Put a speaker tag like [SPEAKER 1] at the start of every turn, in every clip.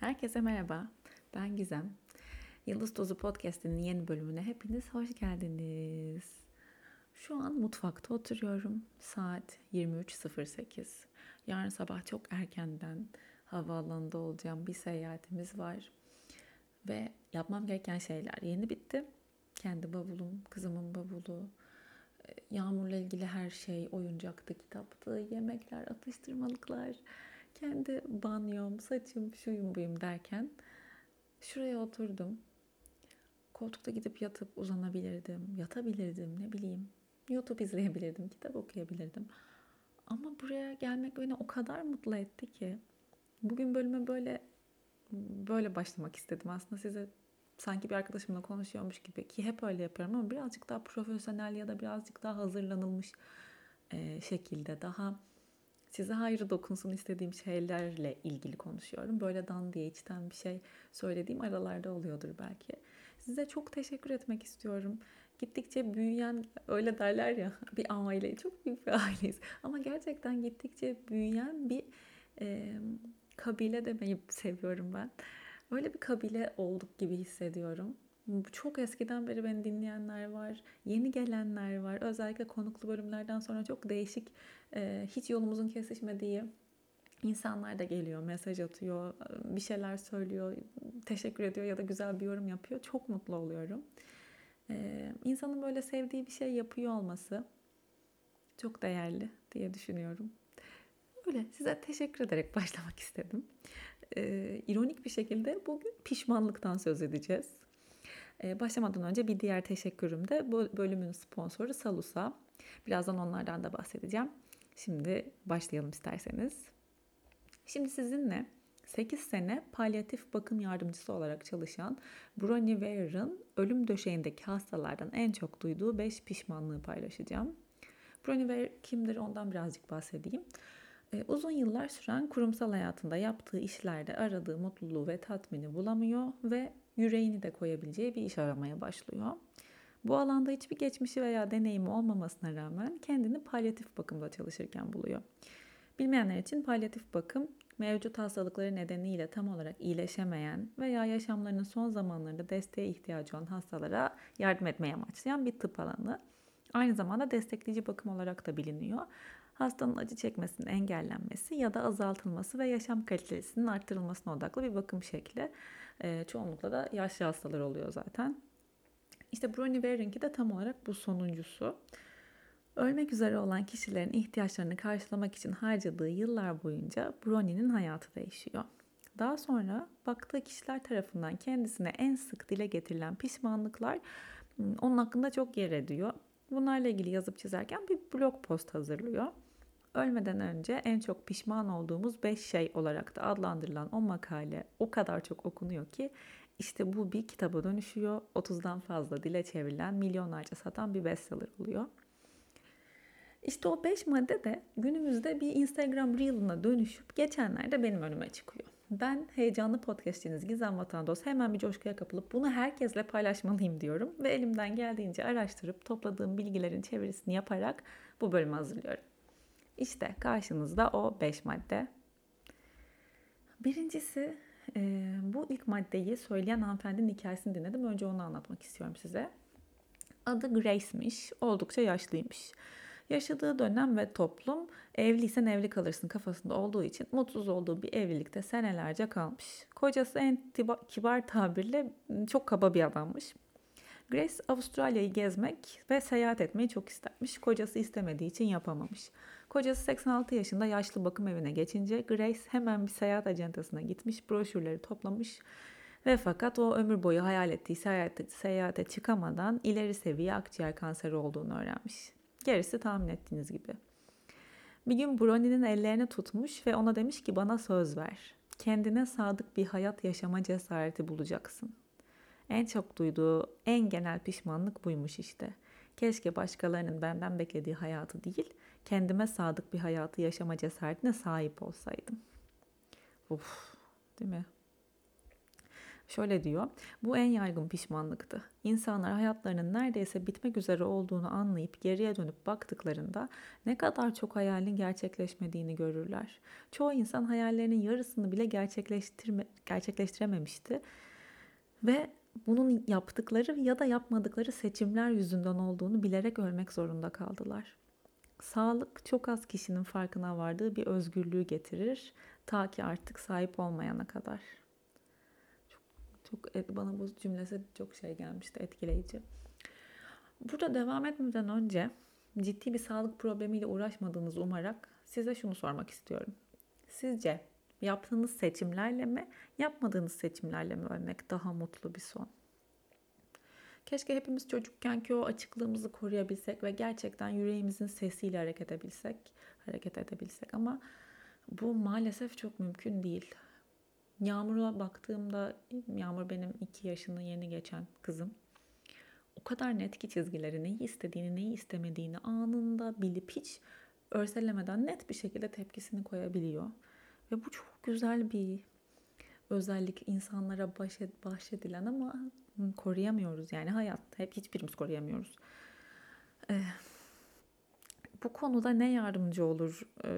[SPEAKER 1] Herkese merhaba. Ben Gizem. Yıldız Tozu Podcast'inin yeni bölümüne hepiniz hoş geldiniz. Şu an mutfakta oturuyorum. Saat 23.08. Yarın sabah çok erkenden havaalanında olacağım bir seyahatimiz var. Ve yapmam gereken şeyler yeni bitti. Kendi bavulum, kızımın bavulu, e, Yağmur'la ilgili her şey, oyuncaktı, kitaptı, yemekler, atıştırmalıklar, kendi banyom, saçım, şuyum buyum derken şuraya oturdum. Koltukta gidip yatıp uzanabilirdim, yatabilirdim, ne bileyim. YouTube izleyebilirdim, kitap okuyabilirdim. Ama buraya gelmek beni o kadar mutlu etti ki. Bugün bölüme böyle böyle başlamak istedim. Aslında size sanki bir arkadaşımla konuşuyormuş gibi ki hep öyle yapıyorum ama birazcık daha profesyonel ya da birazcık daha hazırlanılmış şekilde daha size hayrı dokunsun istediğim şeylerle ilgili konuşuyorum. Böyle dan diye içten bir şey söylediğim aralarda oluyordur belki. Size çok teşekkür etmek istiyorum. Gittikçe büyüyen, öyle derler ya bir aile, çok büyük bir aileyiz. Ama gerçekten gittikçe büyüyen bir e, kabile demeyi seviyorum ben. Öyle bir kabile olduk gibi hissediyorum. Çok eskiden beri beni dinleyenler var, yeni gelenler var. Özellikle konuklu bölümlerden sonra çok değişik, hiç yolumuzun kesişmediği insanlar da geliyor, mesaj atıyor, bir şeyler söylüyor, teşekkür ediyor ya da güzel bir yorum yapıyor. Çok mutlu oluyorum. İnsanın böyle sevdiği bir şey yapıyor olması çok değerli diye düşünüyorum. Öyle size teşekkür ederek başlamak istedim. Ee, ironik bir şekilde bugün pişmanlıktan söz edeceğiz. Ee, başlamadan önce bir diğer teşekkürüm de bu bölümün sponsoru Salusa. Birazdan onlardan da bahsedeceğim. Şimdi başlayalım isterseniz. Şimdi sizinle 8 sene palyatif bakım yardımcısı olarak çalışan Bronnie Ware'ın ölüm döşeğindeki hastalardan en çok duyduğu 5 pişmanlığı paylaşacağım. Bronnie Ware kimdir ondan birazcık bahsedeyim. Ee, uzun yıllar süren kurumsal hayatında yaptığı işlerde aradığı mutluluğu ve tatmini bulamıyor ve yüreğini de koyabileceği bir iş aramaya başlıyor. Bu alanda hiçbir geçmişi veya deneyimi olmamasına rağmen kendini palyatif bakımda çalışırken buluyor. Bilmeyenler için palyatif bakım mevcut hastalıkları nedeniyle tam olarak iyileşemeyen veya yaşamlarının son zamanlarında desteğe ihtiyacı olan hastalara yardım etmeye amaçlayan bir tıp alanı. Aynı zamanda destekleyici bakım olarak da biliniyor. Hastanın acı çekmesinin engellenmesi ya da azaltılması ve yaşam kalitesinin arttırılmasına odaklı bir bakım şekli. E, çoğunlukla da yaşlı hastalar oluyor zaten. İşte Bronnie Waring'i de tam olarak bu sonuncusu. Ölmek üzere olan kişilerin ihtiyaçlarını karşılamak için harcadığı yıllar boyunca Bronnie'nin hayatı değişiyor. Daha sonra baktığı kişiler tarafından kendisine en sık dile getirilen pişmanlıklar hmm, onun hakkında çok yer ediyor. Bunlarla ilgili yazıp çizerken bir blog post hazırlıyor. Ölmeden önce en çok pişman olduğumuz 5 şey olarak da adlandırılan o makale o kadar çok okunuyor ki işte bu bir kitaba dönüşüyor. 30'dan fazla dile çevrilen, milyonlarca satan bir bestseller oluyor. İşte o 5 madde de günümüzde bir Instagram Reel'ına dönüşüp geçenlerde benim önüme çıkıyor. Ben heyecanlı podcastçiniz Gizem Vatandos hemen bir coşkuya kapılıp bunu herkesle paylaşmalıyım diyorum. Ve elimden geldiğince araştırıp topladığım bilgilerin çevirisini yaparak bu bölümü hazırlıyorum. İşte karşınızda o 5 madde. Birincisi e, bu ilk maddeyi söyleyen hanımefendinin hikayesini dinledim. Önce onu anlatmak istiyorum size. Adı Grace'miş. Oldukça yaşlıymış. Yaşadığı dönem ve toplum evliysen evli kalırsın kafasında olduğu için mutsuz olduğu bir evlilikte senelerce kalmış. Kocası en kibar tabirle çok kaba bir adammış. Grace Avustralya'yı gezmek ve seyahat etmeyi çok istermiş. Kocası istemediği için yapamamış. Kocası 86 yaşında yaşlı bakım evine geçince Grace hemen bir seyahat ajantasına gitmiş, broşürleri toplamış ve fakat o ömür boyu hayal ettiği seyahate, seyahate çıkamadan ileri seviye akciğer kanseri olduğunu öğrenmiş. Gerisi tahmin ettiğiniz gibi. Bir gün Brony'nin ellerini tutmuş ve ona demiş ki bana söz ver. Kendine sadık bir hayat yaşama cesareti bulacaksın. En çok duyduğu en genel pişmanlık buymuş işte. Keşke başkalarının benden beklediği hayatı değil, kendime sadık bir hayatı yaşama cesaretine sahip olsaydım. Uf, değil mi? Şöyle diyor, bu en yaygın pişmanlıktı. İnsanlar hayatlarının neredeyse bitmek üzere olduğunu anlayıp geriye dönüp baktıklarında ne kadar çok hayalin gerçekleşmediğini görürler. Çoğu insan hayallerinin yarısını bile gerçekleştirme, gerçekleştirememişti ve bunun yaptıkları ya da yapmadıkları seçimler yüzünden olduğunu bilerek ölmek zorunda kaldılar. Sağlık çok az kişinin farkına vardığı bir özgürlüğü getirir ta ki artık sahip olmayana kadar. Çok, çok bana bu cümlesi çok şey gelmişti, etkileyici. Burada devam etmeden önce ciddi bir sağlık problemiyle uğraşmadığınızı umarak size şunu sormak istiyorum. Sizce yaptığınız seçimlerle mi, yapmadığınız seçimlerle mi ölmek daha mutlu bir son? Keşke hepimiz çocukken ki o açıklığımızı koruyabilsek ve gerçekten yüreğimizin sesiyle hareket edebilsek, hareket edebilsek ama bu maalesef çok mümkün değil. Yağmur'a baktığımda, Yağmur benim iki yaşını yeni geçen kızım. O kadar net ki çizgileri neyi istediğini, neyi istemediğini anında bilip hiç örselemeden net bir şekilde tepkisini koyabiliyor. Ve bu çok güzel bir özellik insanlara bahşedilen ama koruyamıyoruz yani hayat hep hiçbirimiz koruyamıyoruz. Ee, bu konuda ne yardımcı olur e,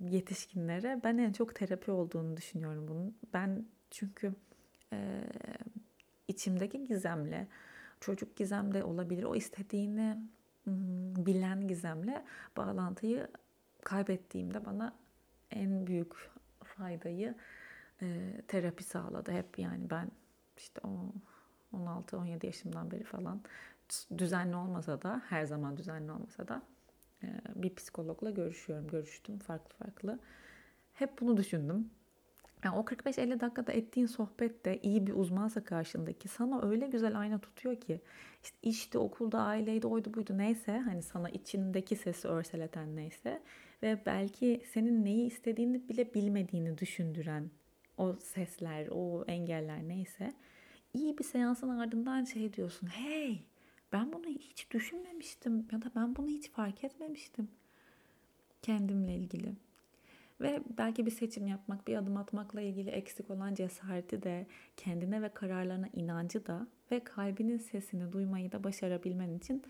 [SPEAKER 1] yetişkinlere? Ben en çok terapi olduğunu düşünüyorum bunun. Ben çünkü e, içimdeki gizemle, çocuk gizemde olabilir. O istediğini bilen gizemle bağlantıyı kaybettiğimde bana en büyük faydayı e, terapi sağladı. Hep yani ben işte o 16-17 yaşımdan beri falan düzenli olmasa da her zaman düzenli olmasa da e, bir psikologla görüşüyorum. Görüştüm farklı farklı. Hep bunu düşündüm. Yani o 45-50 dakikada ettiğin sohbet de iyi bir uzmansa karşındaki sana öyle güzel ayna tutuyor ki işte işte okulda aileydi oydu buydu neyse hani sana içindeki sesi örseleten neyse ve belki senin neyi istediğini bile bilmediğini düşündüren o sesler, o engeller neyse iyi bir seansın ardından şey diyorsun. Hey ben bunu hiç düşünmemiştim ya da ben bunu hiç fark etmemiştim kendimle ilgili. Ve belki bir seçim yapmak, bir adım atmakla ilgili eksik olan cesareti de, kendine ve kararlarına inancı da ve kalbinin sesini duymayı da başarabilmen için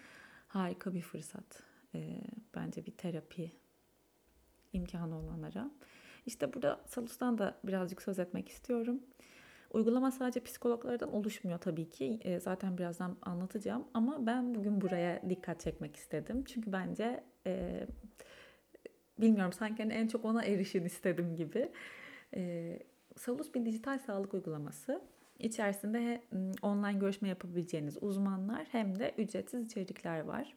[SPEAKER 1] harika bir fırsat. Ee, bence bir terapi imkanı olanlara. İşte burada Salus'tan da birazcık söz etmek istiyorum. Uygulama sadece psikologlardan oluşmuyor tabii ki. E, zaten birazdan anlatacağım. Ama ben bugün buraya dikkat çekmek istedim. Çünkü bence e, bilmiyorum sanki hani en çok ona erişin istedim gibi. E, Salus bir dijital sağlık uygulaması. İçerisinde online görüşme yapabileceğiniz uzmanlar hem de ücretsiz içerikler var.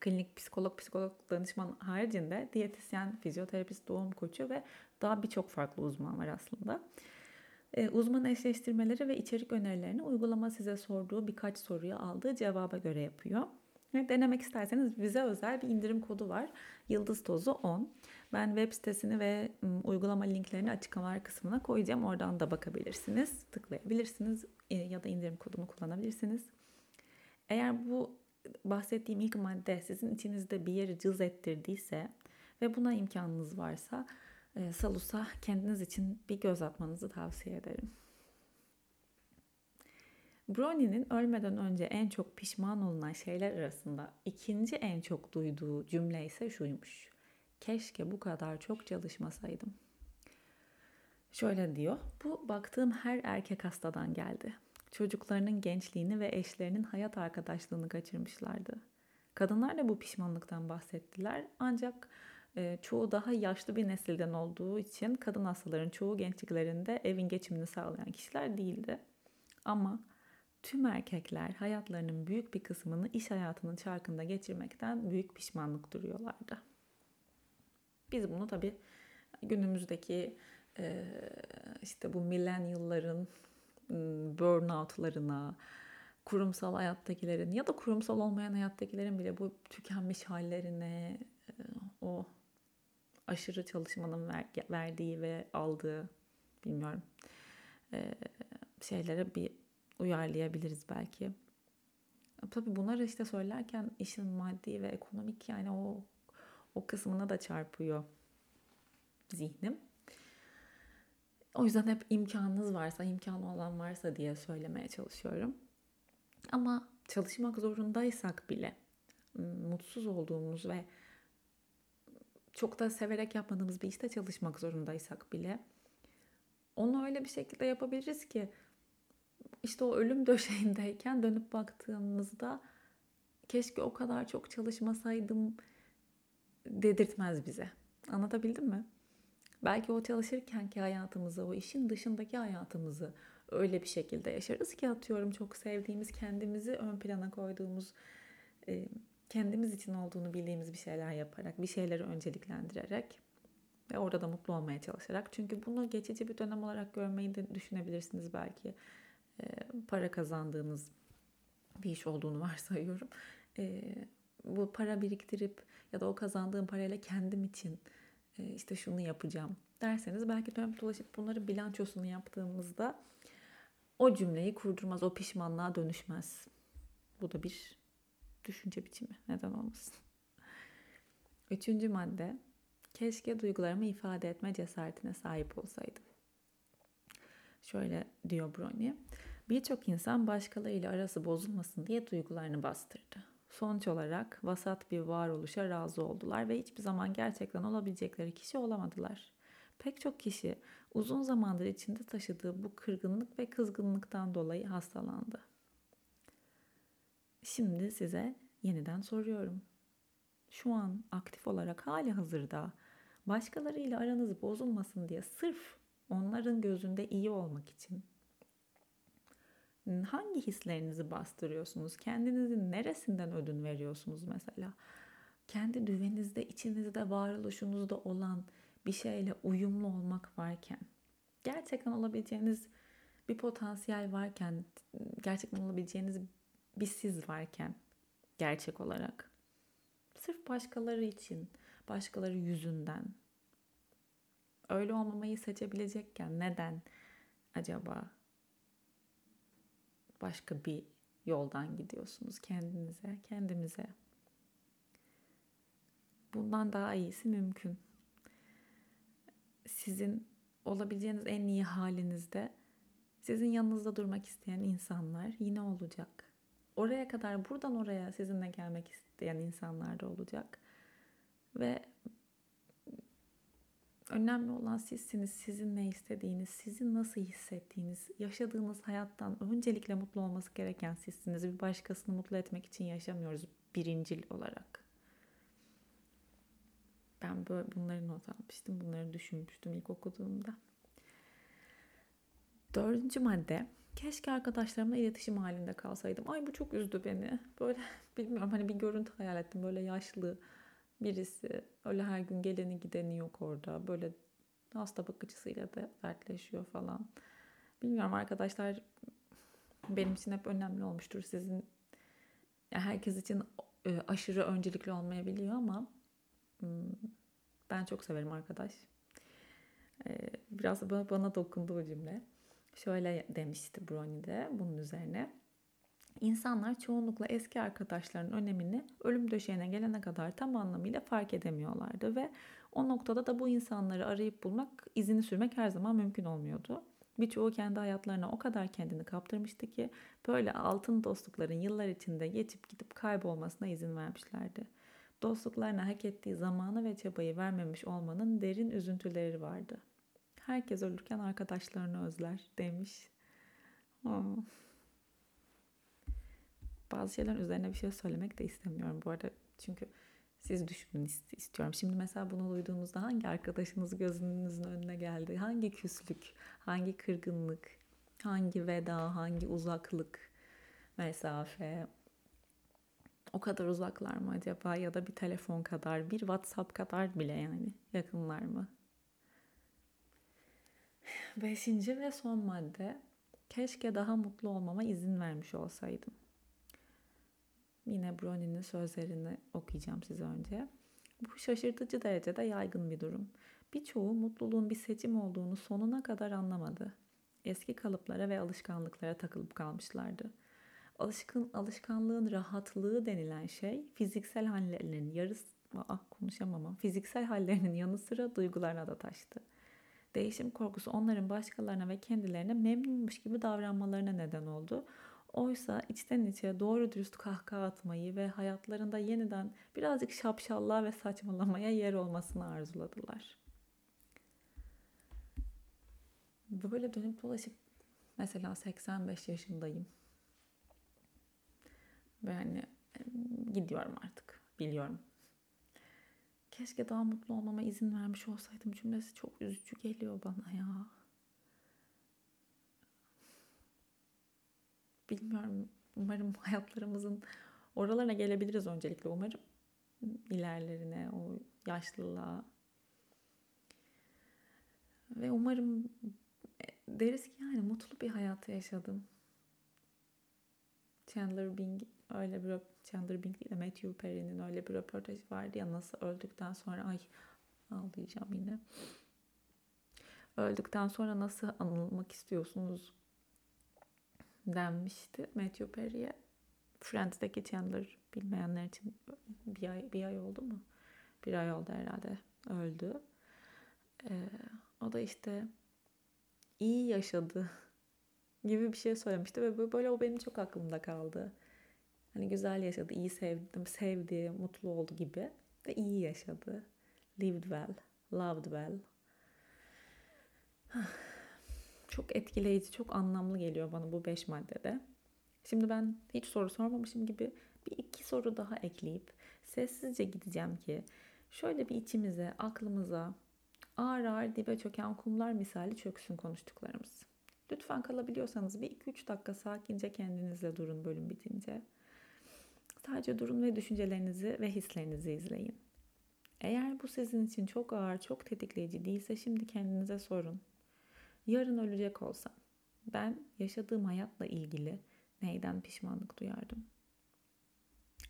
[SPEAKER 1] Klinik psikolog, psikolog danışman haricinde diyetisyen, fizyoterapist, doğum koçu ve daha birçok farklı uzman var aslında. E, uzman eşleştirmeleri ve içerik önerilerini uygulama size sorduğu birkaç soruya aldığı cevaba göre yapıyor. Denemek isterseniz bize özel bir indirim kodu var. Yıldız Tozu 10. Ben web sitesini ve uygulama linklerini açıklamalar kısmına koyacağım. Oradan da bakabilirsiniz, tıklayabilirsiniz e, ya da indirim kodunu kullanabilirsiniz. Eğer bu bahsettiğim ilk madde sizin içinizde bir yeri cız ettirdiyse ve buna imkanınız varsa e, Salus'a kendiniz için bir göz atmanızı tavsiye ederim. Brownie'nin ölmeden önce en çok pişman olunan şeyler arasında ikinci en çok duyduğu cümle ise şuymuş. Keşke bu kadar çok çalışmasaydım. Şöyle diyor. Bu baktığım her erkek hastadan geldi. Çocuklarının gençliğini ve eşlerinin hayat arkadaşlığını kaçırmışlardı. Kadınlar da bu pişmanlıktan bahsettiler. Ancak e, çoğu daha yaşlı bir nesilden olduğu için kadın hastaların çoğu gençliklerinde evin geçimini sağlayan kişiler değildi. Ama tüm erkekler hayatlarının büyük bir kısmını iş hayatının çarkında geçirmekten büyük pişmanlık duruyorlardı. Biz bunu tabii günümüzdeki e, işte bu millennial'ların burnout'larına, kurumsal hayattakilerin ya da kurumsal olmayan hayattakilerin bile bu tükenmiş hallerine, o aşırı çalışmanın ver, verdiği ve aldığı bilmiyorum şeylere bir uyarlayabiliriz belki. Tabii bunları işte söylerken işin maddi ve ekonomik yani o o kısmına da çarpıyor zihnim. O yüzden hep imkanınız varsa, imkanı olan varsa diye söylemeye çalışıyorum. Ama çalışmak zorundaysak bile mutsuz olduğumuz ve çok da severek yapmadığımız bir işte çalışmak zorundaysak bile onu öyle bir şekilde yapabiliriz ki işte o ölüm döşeğindeyken dönüp baktığımızda keşke o kadar çok çalışmasaydım dedirtmez bize. Anlatabildim mi? Belki o çalışırkenki hayatımızı, o işin dışındaki hayatımızı öyle bir şekilde yaşarız ki atıyorum çok sevdiğimiz, kendimizi ön plana koyduğumuz, e, kendimiz için olduğunu bildiğimiz bir şeyler yaparak, bir şeyleri önceliklendirerek ve orada da mutlu olmaya çalışarak. Çünkü bunu geçici bir dönem olarak görmeyi de düşünebilirsiniz belki. E, para kazandığınız bir iş olduğunu varsayıyorum. E, bu para biriktirip ya da o kazandığım parayla kendim için işte şunu yapacağım derseniz belki dönüp dolaşıp bunları bilançosunu yaptığımızda o cümleyi kurdurmaz, o pişmanlığa dönüşmez. Bu da bir düşünce biçimi. Neden olmasın? Üçüncü madde. Keşke duygularımı ifade etme cesaretine sahip olsaydım. Şöyle diyor Brony. Birçok insan başkalarıyla arası bozulmasın diye duygularını bastırdı. Sonuç olarak vasat bir varoluşa razı oldular ve hiçbir zaman gerçekten olabilecekleri kişi olamadılar. Pek çok kişi uzun zamandır içinde taşıdığı bu kırgınlık ve kızgınlıktan dolayı hastalandı. Şimdi size yeniden soruyorum. Şu an aktif olarak hali hazırda başkalarıyla aranız bozulmasın diye sırf onların gözünde iyi olmak için hangi hislerinizi bastırıyorsunuz? Kendinizin neresinden ödün veriyorsunuz mesela? Kendi düveninizde, içinizde, varoluşunuzda olan bir şeyle uyumlu olmak varken, gerçekten olabileceğiniz bir potansiyel varken, gerçekten olabileceğiniz bir siz varken gerçek olarak sırf başkaları için, başkaları yüzünden öyle olmamayı seçebilecekken neden acaba başka bir yoldan gidiyorsunuz kendinize, kendimize? Bundan daha iyisi mümkün sizin olabileceğiniz en iyi halinizde sizin yanınızda durmak isteyen insanlar yine olacak. Oraya kadar buradan oraya sizinle gelmek isteyen insanlar da olacak. Ve önemli olan sizsiniz. Sizin ne istediğiniz, sizin nasıl hissettiğiniz, yaşadığınız hayattan öncelikle mutlu olması gereken sizsiniz. Bir başkasını mutlu etmek için yaşamıyoruz birincil olarak. Ben böyle bunları not almıştım. Bunları düşünmüştüm ilk okuduğumda. Dördüncü madde. Keşke arkadaşlarımla iletişim halinde kalsaydım. Ay bu çok üzdü beni. Böyle bilmiyorum hani bir görüntü hayal ettim. Böyle yaşlı birisi. Öyle her gün geleni gideni yok orada. Böyle hasta bakıcısıyla da dertleşiyor falan. Bilmiyorum arkadaşlar benim için hep önemli olmuştur. Sizin herkes için e, aşırı öncelikli olmayabiliyor ama hmm, ben çok severim arkadaş. Ee, biraz bana, dokundu bu cümle. Şöyle demişti Brony de bunun üzerine. İnsanlar çoğunlukla eski arkadaşlarının önemini ölüm döşeğine gelene kadar tam anlamıyla fark edemiyorlardı ve o noktada da bu insanları arayıp bulmak, izini sürmek her zaman mümkün olmuyordu. Birçoğu kendi hayatlarına o kadar kendini kaptırmıştı ki böyle altın dostlukların yıllar içinde geçip gidip kaybolmasına izin vermişlerdi dostluklarına hak ettiği zamanı ve çabayı vermemiş olmanın derin üzüntüleri vardı. Herkes ölürken arkadaşlarını özler demiş. Oh. Bazı şeyler üzerine bir şey söylemek de istemiyorum bu arada. Çünkü siz düşünün istiyorum. Şimdi mesela bunu duyduğunuzda hangi arkadaşınız gözünüzün önüne geldi? Hangi küslük, hangi kırgınlık, hangi veda, hangi uzaklık, mesafe, o kadar uzaklar mı acaba ya da bir telefon kadar, bir WhatsApp kadar bile yani yakınlar mı? Beşinci ve son madde. Keşke daha mutlu olmama izin vermiş olsaydım. Yine Brony'nin sözlerini okuyacağım size önce. Bu şaşırtıcı derecede yaygın bir durum. Birçoğu mutluluğun bir seçim olduğunu sonuna kadar anlamadı. Eski kalıplara ve alışkanlıklara takılıp kalmışlardı alışkın alışkanlığın rahatlığı denilen şey fiziksel hallerinin yarısı ah konuşamam fiziksel hallerinin yanı sıra duygularına da taştı. Değişim korkusu onların başkalarına ve kendilerine memnunmuş gibi davranmalarına neden oldu. Oysa içten içe doğru dürüst kahkaha atmayı ve hayatlarında yeniden birazcık şapşallığa ve saçmalamaya yer olmasını arzuladılar. Böyle dönüp dolaşıp mesela 85 yaşındayım. Ve hani gidiyorum artık. Biliyorum. Keşke daha mutlu olmama izin vermiş olsaydım cümlesi çok üzücü geliyor bana ya. Bilmiyorum. Umarım hayatlarımızın oralarına gelebiliriz öncelikle. Umarım ilerlerine, o yaşlılığa. Ve umarım deriz ki yani mutlu bir hayatı yaşadım. Chandler Bing öyle bir Chandler Bing de Matthew Perry'nin öyle bir röportajı vardı ya nasıl öldükten sonra ay ağlayacağım yine. Öldükten sonra nasıl anılmak istiyorsunuz denmişti Matthew Perry'e. Friends'deki Chandler bilmeyenler için bir ay, bir ay oldu mu? Bir ay oldu herhalde öldü. Ee, o da işte iyi yaşadı gibi bir şey söylemişti ve böyle o benim çok aklımda kaldı. Hani güzel yaşadı, iyi sevdim, sevdi, mutlu oldu gibi ve iyi yaşadı. Lived well, loved well. Çok etkileyici, çok anlamlı geliyor bana bu beş maddede. Şimdi ben hiç soru sormamışım gibi bir iki soru daha ekleyip sessizce gideceğim ki şöyle bir içimize, aklımıza ağır ağır dibe çöken kumlar misali çöksün konuştuklarımız. Lütfen kalabiliyorsanız bir iki üç dakika sakince kendinizle durun bölüm bitince. Sadece durun ve düşüncelerinizi ve hislerinizi izleyin. Eğer bu sizin için çok ağır, çok tetikleyici değilse şimdi kendinize sorun. Yarın ölecek olsam ben yaşadığım hayatla ilgili neyden pişmanlık duyardım?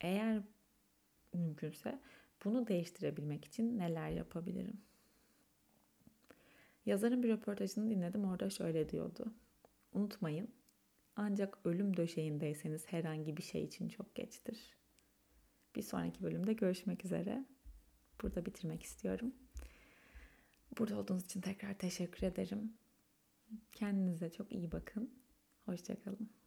[SPEAKER 1] Eğer mümkünse bunu değiştirebilmek için neler yapabilirim? Yazarın bir röportajını dinledim. Orada şöyle diyordu. Unutmayın, ancak ölüm döşeğindeyseniz herhangi bir şey için çok geçtir. Bir sonraki bölümde görüşmek üzere. Burada bitirmek istiyorum. Burada olduğunuz için tekrar teşekkür ederim. Kendinize çok iyi bakın. Hoşçakalın.